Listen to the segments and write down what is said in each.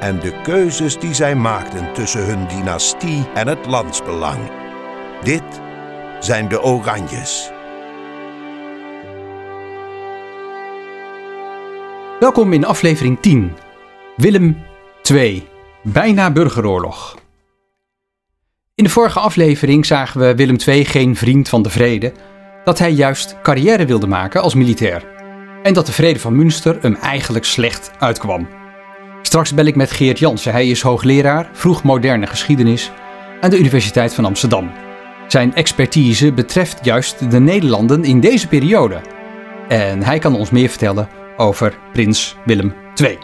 En de keuzes die zij maakten tussen hun dynastie en het landsbelang. Dit zijn de Oranjes. Welkom in aflevering 10. Willem II. Bijna burgeroorlog. In de vorige aflevering zagen we Willem II geen vriend van de vrede, dat hij juist carrière wilde maken als militair. En dat de vrede van Münster hem eigenlijk slecht uitkwam. Straks bel ik met Geert Jansen. Hij is hoogleraar vroeg moderne geschiedenis aan de Universiteit van Amsterdam. Zijn expertise betreft juist de Nederlanden in deze periode. En hij kan ons meer vertellen over prins Willem II.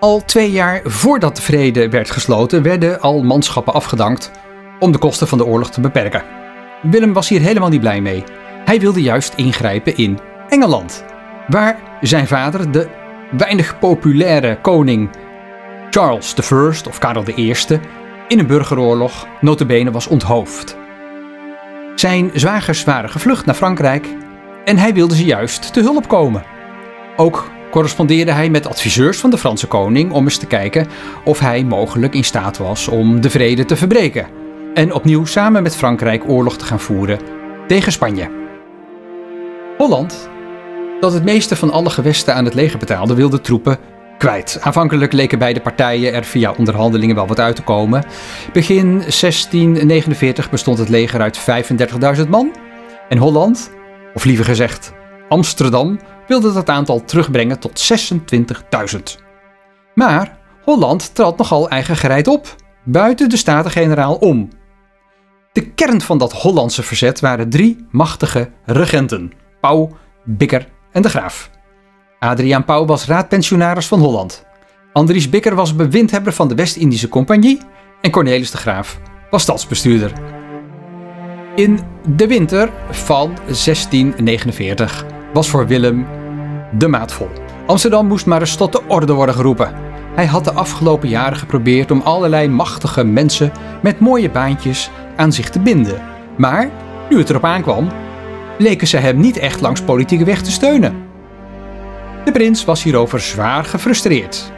Al twee jaar voordat de vrede werd gesloten, werden al manschappen afgedankt om de kosten van de oorlog te beperken. Willem was hier helemaal niet blij mee. Hij wilde juist ingrijpen in Engeland, waar zijn vader, de weinig populaire koning Charles I of Karel I, in een burgeroorlog notabene was onthoofd. Zijn zwagers waren gevlucht naar Frankrijk en hij wilde ze juist te hulp komen. Ook correspondeerde hij met adviseurs van de Franse koning om eens te kijken of hij mogelijk in staat was om de vrede te verbreken en opnieuw samen met Frankrijk oorlog te gaan voeren tegen Spanje. Holland, dat het meeste van alle gewesten aan het leger betaalde, wilde troepen kwijt. Aanvankelijk leken beide partijen er via onderhandelingen wel wat uit te komen. Begin 1649 bestond het leger uit 35.000 man en Holland, of liever gezegd Amsterdam, wilde dat aantal terugbrengen tot 26.000. Maar Holland trad nogal eigen gereid op, buiten de Staten-Generaal om. De kern van dat Hollandse verzet waren drie machtige regenten: Pauw, Bikker en de Graaf. Adriaan Pauw was raadpensionaris van Holland. Andries Bikker was bewindhebber van de West-Indische Compagnie en Cornelis de Graaf was stadsbestuurder. In de winter van 1649 was voor Willem de maat vol. Amsterdam moest maar eens tot de orde worden geroepen. Hij had de afgelopen jaren geprobeerd om allerlei machtige mensen met mooie baantjes aan zich te binden. Maar, nu het erop aankwam, leken ze hem niet echt langs politieke weg te steunen. De prins was hierover zwaar gefrustreerd.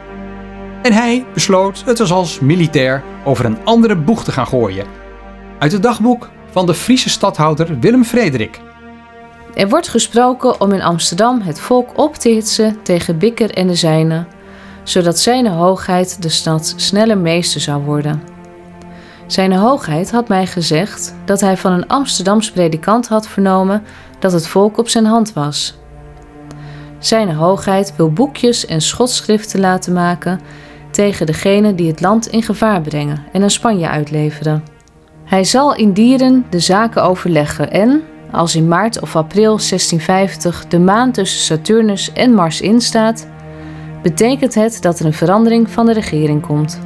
En hij besloot het als, militair over een andere boeg te gaan gooien. Uit het dagboek van de Friese stadhouder Willem Frederik. Er wordt gesproken om in Amsterdam het volk op te hitsen tegen Bikker en de zijnen, zodat Zijne Hoogheid de stad sneller meester zou worden. Zijne Hoogheid had mij gezegd dat hij van een Amsterdams predikant had vernomen dat het volk op zijn hand was. Zijne Hoogheid wil boekjes en schotschriften laten maken tegen degene die het land in gevaar brengen en aan Spanje uitleveren. Hij zal in Dieren de zaken overleggen en, als in maart of april 1650 de maan tussen Saturnus en Mars instaat, betekent het dat er een verandering van de regering komt.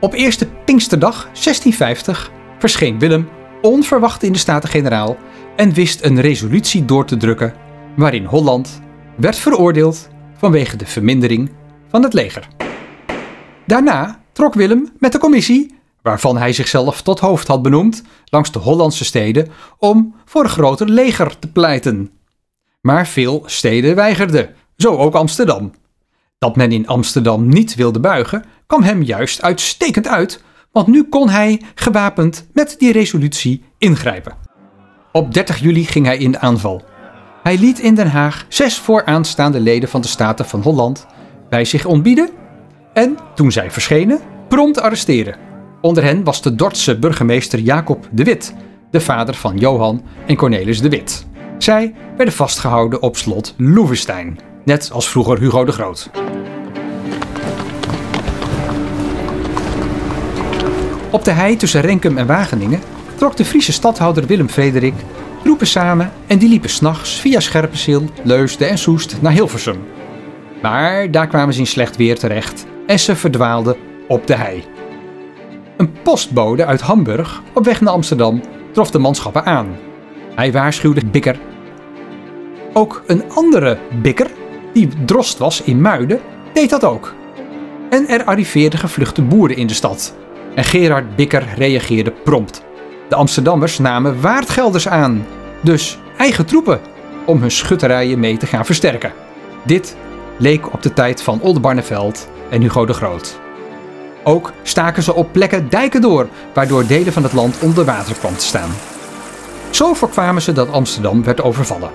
Op eerste Pinksterdag 1650 verscheen Willem onverwacht in de Staten-Generaal en wist een resolutie door te drukken waarin Holland werd veroordeeld vanwege de vermindering van het leger. Daarna trok Willem met de commissie waarvan hij zichzelf tot hoofd had benoemd, langs de Hollandse steden om voor een groter leger te pleiten. Maar veel steden weigerden, zo ook Amsterdam. Dat men in Amsterdam niet wilde buigen, kwam hem juist uitstekend uit, want nu kon hij gewapend met die resolutie ingrijpen. Op 30 juli ging hij in de aanval. Hij liet in Den Haag zes vooraanstaande leden van de Staten van Holland bij zich ontbieden en, toen zij verschenen, prompt arresteren. Onder hen was de Dordtse burgemeester Jacob de Wit, de vader van Johan en Cornelis de Wit. Zij werden vastgehouden op slot Loevestein, net als vroeger Hugo de Groot. Op de hei tussen Renkum en Wageningen trok de Friese stadhouder Willem Frederik troepen samen en die liepen s'nachts via Scherpenzeel, Leusden en Soest naar Hilversum. Maar daar kwamen ze in slecht weer terecht en ze verdwaalden op de hei. Een postbode uit Hamburg op weg naar Amsterdam trof de manschappen aan. Hij waarschuwde Bikker. Ook een andere Bikker, die drost was in Muiden, deed dat ook. En er arriveerden gevluchte boeren in de stad. En Gerard Bikker reageerde prompt. De Amsterdammers namen waardgelders aan, dus eigen troepen, om hun schutterijen mee te gaan versterken. Dit leek op de tijd van Oldenbarneveld en Hugo de Groot. Ook staken ze op plekken dijken door, waardoor delen van het land onder water kwam te staan. Zo voorkwamen ze dat Amsterdam werd overvallen.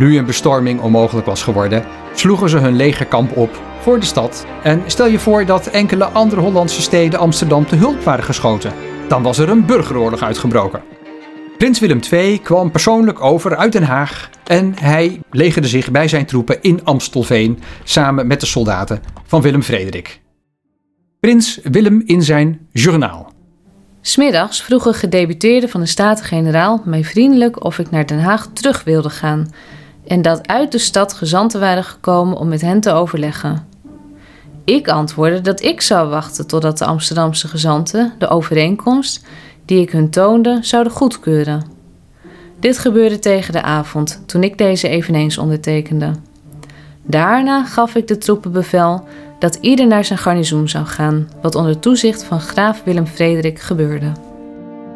Nu een bestorming onmogelijk was geworden, sloegen ze hun legerkamp op voor de stad en stel je voor dat enkele andere Hollandse steden Amsterdam te hulp waren geschoten. Dan was er een burgeroorlog uitgebroken. Prins Willem II kwam persoonlijk over uit Den Haag en hij legerde zich bij zijn troepen in Amstelveen samen met de soldaten van Willem Frederik. Prins Willem in zijn journaal. Smiddags vroegen gedeputeerden van de Staten-Generaal mij vriendelijk of ik naar Den Haag terug wilde gaan en dat uit de stad gezanten waren gekomen om met hen te overleggen. Ik antwoordde dat ik zou wachten totdat de Amsterdamse gezanten de overeenkomst die ik hun toonde zouden goedkeuren. Dit gebeurde tegen de avond, toen ik deze eveneens ondertekende. Daarna gaf ik de troepen bevel dat ieder naar zijn garnizoen zou gaan, wat onder toezicht van graaf Willem Frederik gebeurde.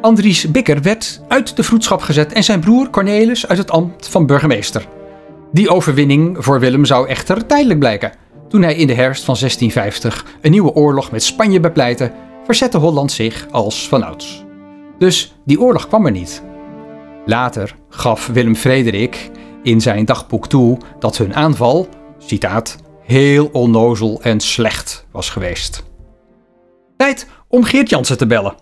Andries Bikker werd uit de vroedschap gezet en zijn broer Cornelis uit het ambt van burgemeester. Die overwinning voor Willem zou echter tijdelijk blijken. Toen hij in de herfst van 1650 een nieuwe oorlog met Spanje bepleitte, verzette Holland zich als vanouds. Dus die oorlog kwam er niet. Later gaf Willem Frederik in zijn dagboek toe dat hun aanval, citaat, heel onnozel en slecht was geweest. Tijd om Geert Jansen te bellen.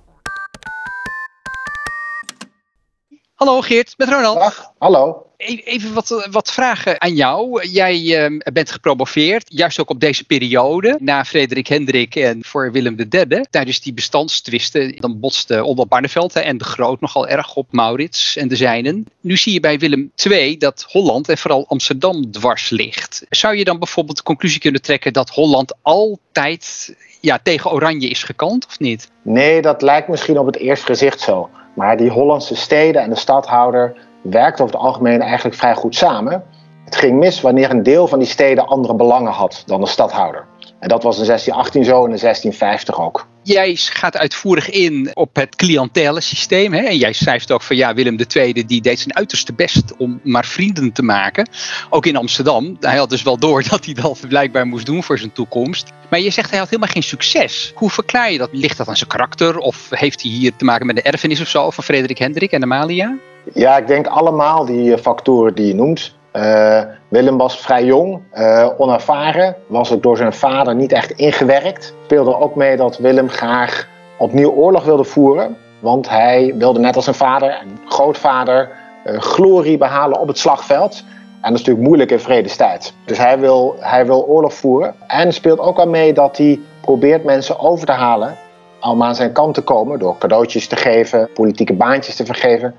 Hallo Geert, met Ronald. Dag, hallo. E- Even wat, wat vragen aan jou. Jij eh, bent gepromoveerd, juist ook op deze periode, na Frederik Hendrik en voor Willem III. Tijdens die bestandstwisten, dan botsten Onder Barneveld en de Groot nogal erg op Maurits en de zijnen. Nu zie je bij Willem II dat Holland en vooral Amsterdam dwars ligt. Zou je dan bijvoorbeeld de conclusie kunnen trekken dat Holland altijd ja, tegen Oranje is gekant, of niet? Nee, dat lijkt misschien op het eerste gezicht zo. Maar die Hollandse steden en de stadhouder werkten over het algemeen eigenlijk vrij goed samen. Het ging mis wanneer een deel van die steden andere belangen had dan de stadhouder. En dat was in 1618 zo en in 1650 ook. Jij gaat uitvoerig in op het cliëntelensysteem. Hè? En jij schrijft ook van ja, Willem II die deed zijn uiterste best om maar vrienden te maken. Ook in Amsterdam. Hij had dus wel door dat hij dat blijkbaar moest doen voor zijn toekomst. Maar je zegt hij had helemaal geen succes. Hoe verklaar je dat? Ligt dat aan zijn karakter? Of heeft hij hier te maken met de erfenis of zo van Frederik Hendrik en Amalia? Ja, ik denk allemaal die eh, factoren die je noemt. Uh, Willem was vrij jong, uh, onervaren, was ook door zijn vader niet echt ingewerkt. Speelde ook mee dat Willem graag opnieuw oorlog wilde voeren. Want hij wilde net als zijn vader en grootvader glorie behalen op het slagveld. En dat is natuurlijk moeilijk in vredestijd. Dus hij wil, hij wil oorlog voeren. En speelt ook al mee dat hij probeert mensen over te halen om aan zijn kant te komen. Door cadeautjes te geven, politieke baantjes te vergeven.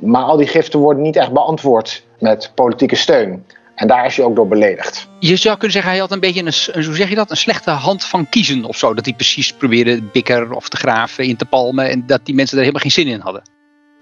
Maar al die giften worden niet echt beantwoord met politieke steun. En daar is hij ook door beledigd. Je zou kunnen zeggen, hij had een beetje een, hoe zeg je dat, een slechte hand van kiezen of zo. Dat hij precies probeerde bikker of de graaf in te palmen. En dat die mensen er helemaal geen zin in hadden.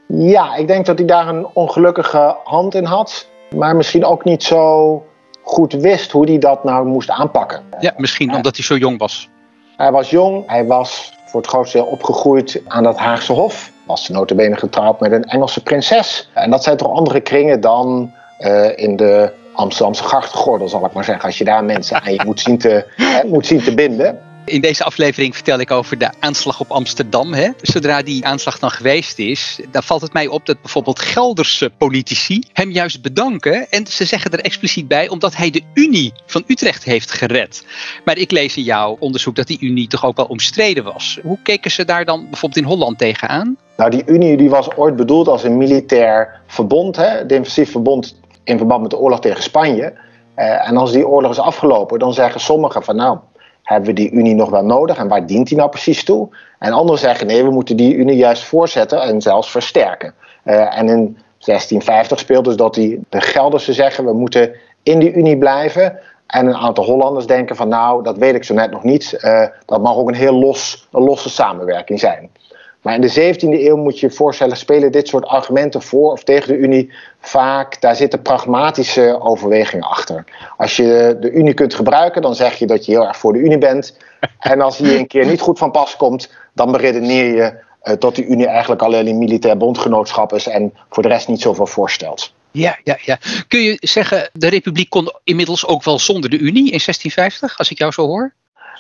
Ja, ik denk dat hij daar een ongelukkige hand in had. Maar misschien ook niet zo goed wist hoe hij dat nou moest aanpakken. Ja, misschien ja. omdat hij zo jong was. Hij was jong, hij was voor het grootste deel opgegroeid aan dat Haagse Hof. Was notabene getrouwd met een Engelse prinses. En dat zijn toch andere kringen dan uh, in de Amsterdamse grachtengordel, zal ik maar zeggen. Als je daar mensen aan je moet zien te, hè, moet zien te binden. In deze aflevering vertel ik over de aanslag op Amsterdam. Hè. Zodra die aanslag dan geweest is, dan valt het mij op dat bijvoorbeeld Gelderse politici hem juist bedanken. En ze zeggen er expliciet bij omdat hij de Unie van Utrecht heeft gered. Maar ik lees in jouw onderzoek dat die Unie toch ook wel omstreden was. Hoe keken ze daar dan bijvoorbeeld in Holland tegenaan? Nou, die Unie die was ooit bedoeld als een militair verbond, hè, defensief verbond in verband met de oorlog tegen Spanje. Uh, en als die oorlog is afgelopen, dan zeggen sommigen van nou, hebben we die Unie nog wel nodig en waar dient die nou precies toe? En anderen zeggen nee, we moeten die Unie juist voortzetten en zelfs versterken. Uh, en in 1650 speelt dus dat die, de Gelderse zeggen we moeten in die Unie blijven En een aantal Hollanders denken van nou, dat weet ik zo net nog niet. Uh, dat mag ook een heel los, een losse samenwerking zijn. Maar in de 17e eeuw moet je je voorstellen, spelen dit soort argumenten voor of tegen de Unie vaak, daar zitten pragmatische overwegingen achter. Als je de Unie kunt gebruiken, dan zeg je dat je heel erg voor de Unie bent. En als die een keer niet goed van pas komt, dan beredeneer je uh, dat die Unie eigenlijk alleen een militair bondgenootschap is en voor de rest niet zoveel voorstelt. Ja, ja, ja. Kun je zeggen, de Republiek kon inmiddels ook wel zonder de Unie in 1650, als ik jou zo hoor?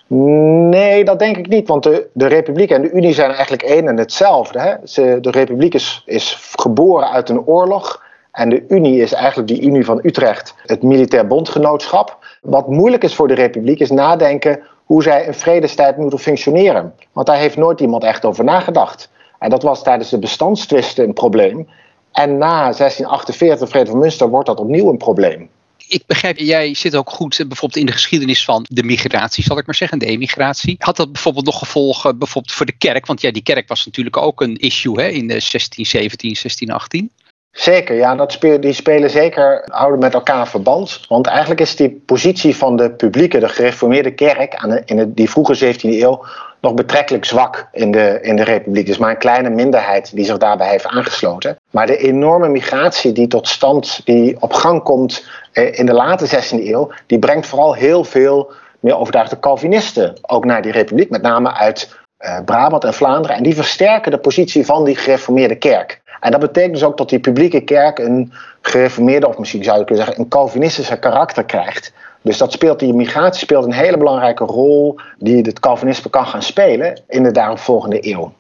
Nee, dat denk ik niet. Want de, de Republiek en de Unie zijn eigenlijk één en hetzelfde. Hè? De Republiek is, is geboren uit een oorlog. En de Unie is eigenlijk die Unie van Utrecht, het militair bondgenootschap. Wat moeilijk is voor de Republiek is nadenken hoe zij in vredestijd moeten functioneren. Want daar heeft nooit iemand echt over nagedacht. En dat was tijdens de bestandstwisten een probleem. En na 1648, Vrede van Münster, wordt dat opnieuw een probleem. Ik begrijp, jij zit ook goed eh, bijvoorbeeld in de geschiedenis van de migratie, zal ik maar zeggen, de emigratie. Had dat bijvoorbeeld nog gevolgen bijvoorbeeld voor de kerk? Want ja, die kerk was natuurlijk ook een issue hè, in 1617, 1618. Zeker, ja, dat spelen, die spelen zeker, houden met elkaar verband. Want eigenlijk is die positie van de publieke, de gereformeerde kerk aan de, in de, die vroege 17e eeuw nog betrekkelijk zwak in de, in de Republiek. is maar een kleine minderheid die zich daarbij heeft aangesloten. Maar de enorme migratie die tot stand, die op gang komt eh, in de late 16e eeuw, die brengt vooral heel veel meer overtuigde Calvinisten ook naar die Republiek, met name uit uh, Brabant en Vlaanderen. En die versterken de positie van die gereformeerde kerk. En dat betekent dus ook dat die publieke kerk een gereformeerde, of misschien zou je kunnen zeggen, een Calvinistische karakter krijgt. Dus dat speelt, die migratie speelt een hele belangrijke rol die het Calvinisme kan gaan spelen in de daaropvolgende eeuw.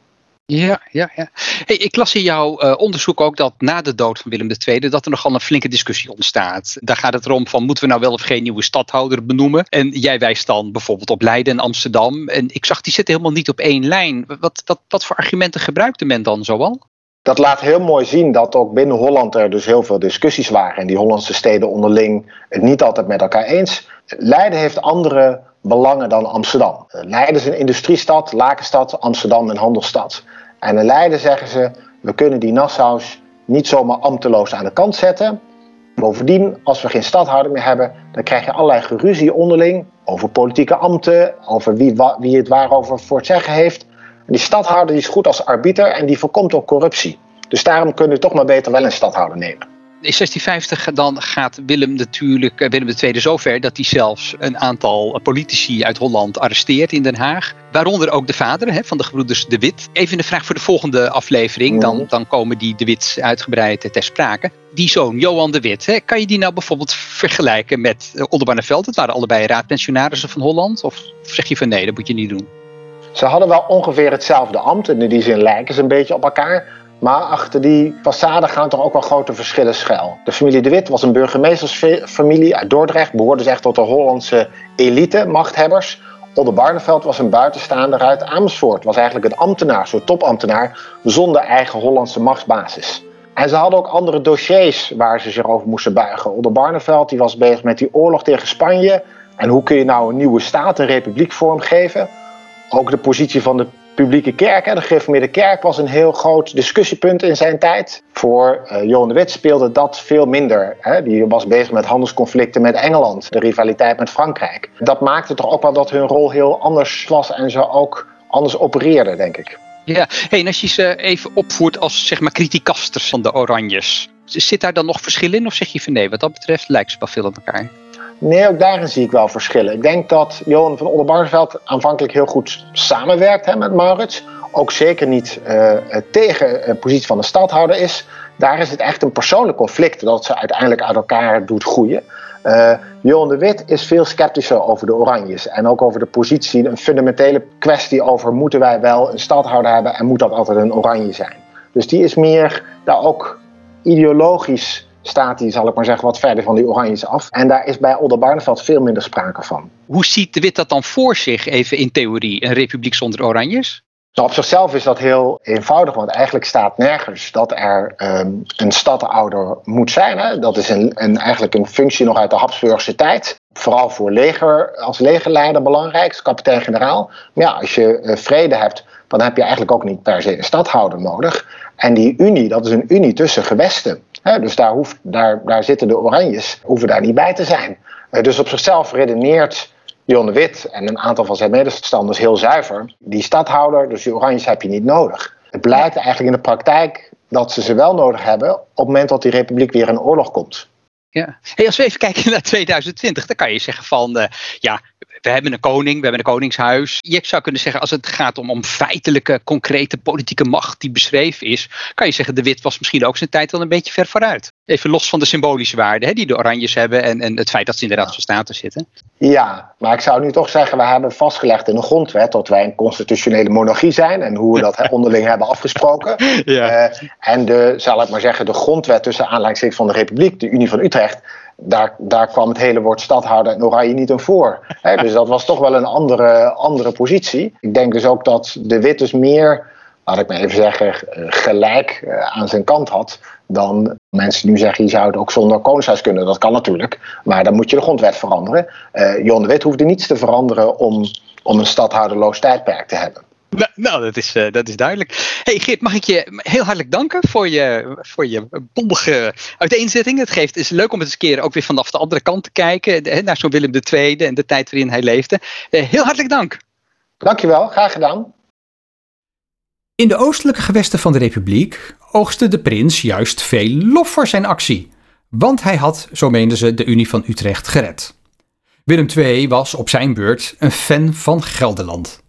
Ja, ja, ja. Hey, ik las in jouw uh, onderzoek ook dat na de dood van Willem II dat er nogal een flinke discussie ontstaat. Daar gaat het erom van moeten we nou wel of geen nieuwe stadhouder benoemen? En jij wijst dan bijvoorbeeld op Leiden en Amsterdam. En ik zag die zitten helemaal niet op één lijn. Wat, wat, wat voor argumenten gebruikte men dan zoal? Dat laat heel mooi zien dat ook binnen Holland er dus heel veel discussies waren. En die Hollandse steden onderling het niet altijd met elkaar eens. Leiden heeft andere belangen dan Amsterdam. Leiden is een industriestad, Lakenstad, Amsterdam een handelsstad. En in Leiden zeggen ze, we kunnen die Nassau's niet zomaar ambteloos aan de kant zetten. Bovendien, als we geen stadhouder meer hebben, dan krijg je allerlei geruzie onderling over politieke ambten, over wie, wie het waarover voor het zeggen heeft. En die stadhouder die is goed als arbiter en die voorkomt ook corruptie. Dus daarom kunnen we toch maar beter wel een stadhouder nemen. In 1650 dan gaat Willem natuurlijk, eh, Willem II zover dat hij zelfs een aantal politici uit Holland arresteert in Den Haag. Waaronder ook de vader hè, van de gebroeders De Wit. Even een vraag voor de volgende aflevering. Dan, mhm. dan komen die De Wit uitgebreid ter sprake. Die zoon, Johan De Wit, hè, kan je die nou bijvoorbeeld vergelijken met eh, Oldenbarneveld? Het waren allebei raadpensionarissen van Holland. Of zeg je van nee, dat moet je niet doen? Ze hadden wel ongeveer hetzelfde ambt. In die zin lijken ze een beetje op elkaar. Maar achter die façade gaan toch ook wel grote verschillen schuil. De familie De Wit was een burgemeestersfamilie uit Dordrecht. Behoorde dus echt tot de Hollandse elite, machthebbers. Olde Barneveld was een buitenstaander uit Amersfoort. Was eigenlijk een ambtenaar, zo'n topambtenaar, zonder eigen Hollandse machtsbasis. En ze hadden ook andere dossiers waar ze zich over moesten buigen. Olde Barneveld die was bezig met die oorlog tegen Spanje. En hoe kun je nou een nieuwe staat, een republiek vormgeven? Ook de positie van de publieke kerk, de gereformeerde kerk, was een heel groot discussiepunt in zijn tijd. Voor uh, Johan de Wit speelde dat veel minder. Die was bezig met handelsconflicten met Engeland, de rivaliteit met Frankrijk. Dat maakte toch ook wel dat hun rol heel anders was en ze ook anders opereerden, denk ik. Ja, hey, en als je ze even opvoert als zeg maar criticasters van de Oranjes, zit daar dan nog verschil in of zeg je van nee, wat dat betreft lijkt ze wel veel op elkaar? Nee, ook daarin zie ik wel verschillen. Ik denk dat Johan van Oldenbarneveld aanvankelijk heel goed samenwerkt hè, met Maurits. Ook zeker niet uh, tegen de positie van de stadhouder is. Daar is het echt een persoonlijk conflict dat ze uiteindelijk uit elkaar doet groeien. Uh, Johan de Wit is veel sceptischer over de Oranjes. En ook over de positie, een fundamentele kwestie over moeten wij wel een stadhouder hebben en moet dat altijd een Oranje zijn. Dus die is meer daar ook ideologisch staat hij, zal ik maar zeggen, wat verder van die Oranjes af. En daar is bij Oldenbarneveld veel minder sprake van. Hoe ziet de Wit dat dan voor zich, even in theorie, een republiek zonder Oranjes? Nou, op zichzelf is dat heel eenvoudig, want eigenlijk staat nergens dat er um, een stadhouder moet zijn. Hè? Dat is een, een, eigenlijk een functie nog uit de Habsburgse tijd. Vooral voor leger, als legerleider belangrijk, kapitein-generaal. Maar ja, als je uh, vrede hebt, dan heb je eigenlijk ook niet per se een stadhouder nodig. En die unie, dat is een unie tussen gewesten. Dus daar, hoeft, daar, daar zitten de Oranjes, hoeven daar niet bij te zijn. dus op zichzelf redeneert Jon de Wit en een aantal van zijn medestanders heel zuiver. Die stadhouder, dus die Oranjes heb je niet nodig. Het blijkt eigenlijk in de praktijk dat ze ze wel nodig hebben op het moment dat die republiek weer in oorlog komt. Ja. Hey, als we even kijken naar 2020, dan kan je zeggen van uh, ja, we hebben een koning, we hebben een koningshuis. Je zou kunnen zeggen, als het gaat om, om feitelijke, concrete politieke macht die beschreven is, kan je zeggen, de wit was misschien ook zijn tijd wel een beetje ver vooruit. Even los van de symbolische waarde hè, die de Oranjes hebben en, en het feit dat ze inderdaad van status zitten. Ja, maar ik zou nu toch zeggen, we hebben vastgelegd in de grondwet dat wij een constitutionele monarchie zijn en hoe we dat onderling hebben afgesproken. Ja. Uh, en de, zal ik maar zeggen, de grondwet tussen aanleiding van de Republiek, de Unie van Utrecht, daar, daar kwam het hele woord stadhouder en oranje niet in voor. dus dat was toch wel een andere, andere positie. Ik denk dus ook dat de wit dus meer, laat ik maar even zeggen, gelijk eh, aan zijn kant had. Dan mensen nu zeggen, je zou het ook zonder koningshuis kunnen. Dat kan natuurlijk, maar dan moet je de grondwet veranderen. Uh, Jon de Wit hoefde niets te veranderen om, om een stadhouderloos tijdperk te hebben. Nou, nou, dat, is, uh, dat is duidelijk. Hey Geert, mag ik je heel hartelijk danken voor je, voor je bondige uiteenzetting. Het geeft, is leuk om het eens een keer ook weer vanaf de andere kant te kijken. Naar zo'n Willem II en de tijd waarin hij leefde. Uh, heel hartelijk dank. Dankjewel, graag gedaan. In de oostelijke gewesten van de Republiek oogste de prins juist veel lof voor zijn actie. Want hij had, zo meenden ze, de Unie van Utrecht gered. Willem II was op zijn beurt een fan van Gelderland.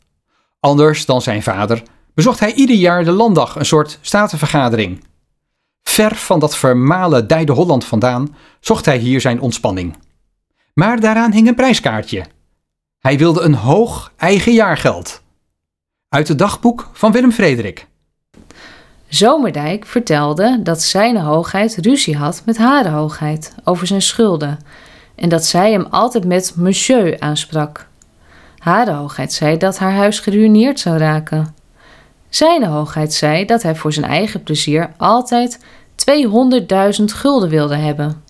Anders dan zijn vader bezocht hij ieder jaar de landdag, een soort statenvergadering. Ver van dat vermalen Dijde Holland vandaan zocht hij hier zijn ontspanning. Maar daaraan hing een prijskaartje. Hij wilde een hoog eigen jaargeld. Uit het dagboek van Willem Frederik. Zomerdijk vertelde dat zijn hoogheid ruzie had met haar hoogheid over zijn schulden en dat zij hem altijd met monsieur aansprak. Hare hoogheid zei dat haar huis geruineerd zou raken. Zijne hoogheid zei dat hij voor zijn eigen plezier altijd 200.000 gulden wilde hebben.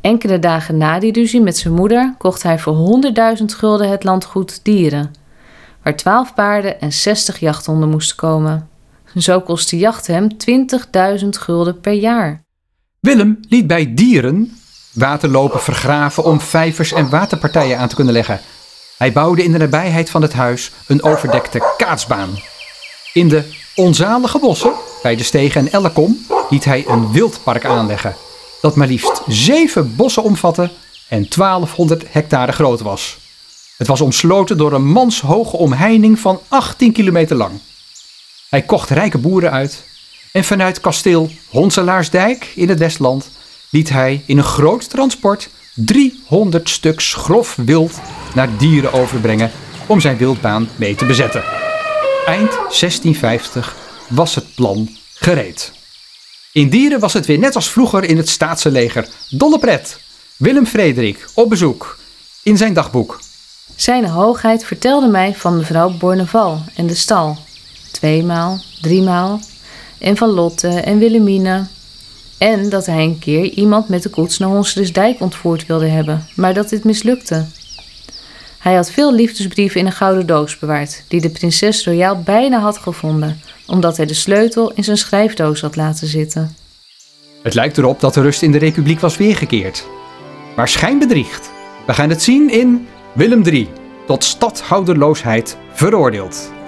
Enkele dagen na die ruzie met zijn moeder kocht hij voor 100.000 gulden het landgoed Dieren, waar 12 paarden en 60 jachthonden moesten komen. Zo kostte jacht hem 20.000 gulden per jaar. Willem liet bij Dieren waterlopen vergraven om vijvers en waterpartijen aan te kunnen leggen hij bouwde in de nabijheid van het huis een overdekte kaatsbaan. In de onzalige bossen, bij de stegen en Ellekom, liet hij een wildpark aanleggen. Dat maar liefst zeven bossen omvatte en 1200 hectare groot was. Het was omsloten door een manshoge omheining van 18 kilometer lang. Hij kocht rijke boeren uit en vanuit kasteel Honselaarsdijk in het Westland liet hij in een groot transport 300 stuks grof wild naar dieren overbrengen om zijn wildbaan mee te bezetten. Eind 1650 was het plan gereed. In Dieren was het weer net als vroeger in het staatse leger. Dolle pret. Willem Frederik op bezoek. In zijn dagboek. Zijn hoogheid vertelde mij van mevrouw Borneval en de stal. Tweemaal, driemaal. En van Lotte en Willemine en dat hij een keer iemand met de koets naar Honselsdijk ontvoerd wilde hebben, maar dat dit mislukte. Hij had veel liefdesbrieven in een gouden doos bewaard, die de prinses royaal bijna had gevonden, omdat hij de sleutel in zijn schrijfdoos had laten zitten. Het lijkt erop dat de rust in de republiek was weergekeerd. Maar schijn bedriegt. We gaan het zien in Willem III, tot stadhouderloosheid veroordeeld.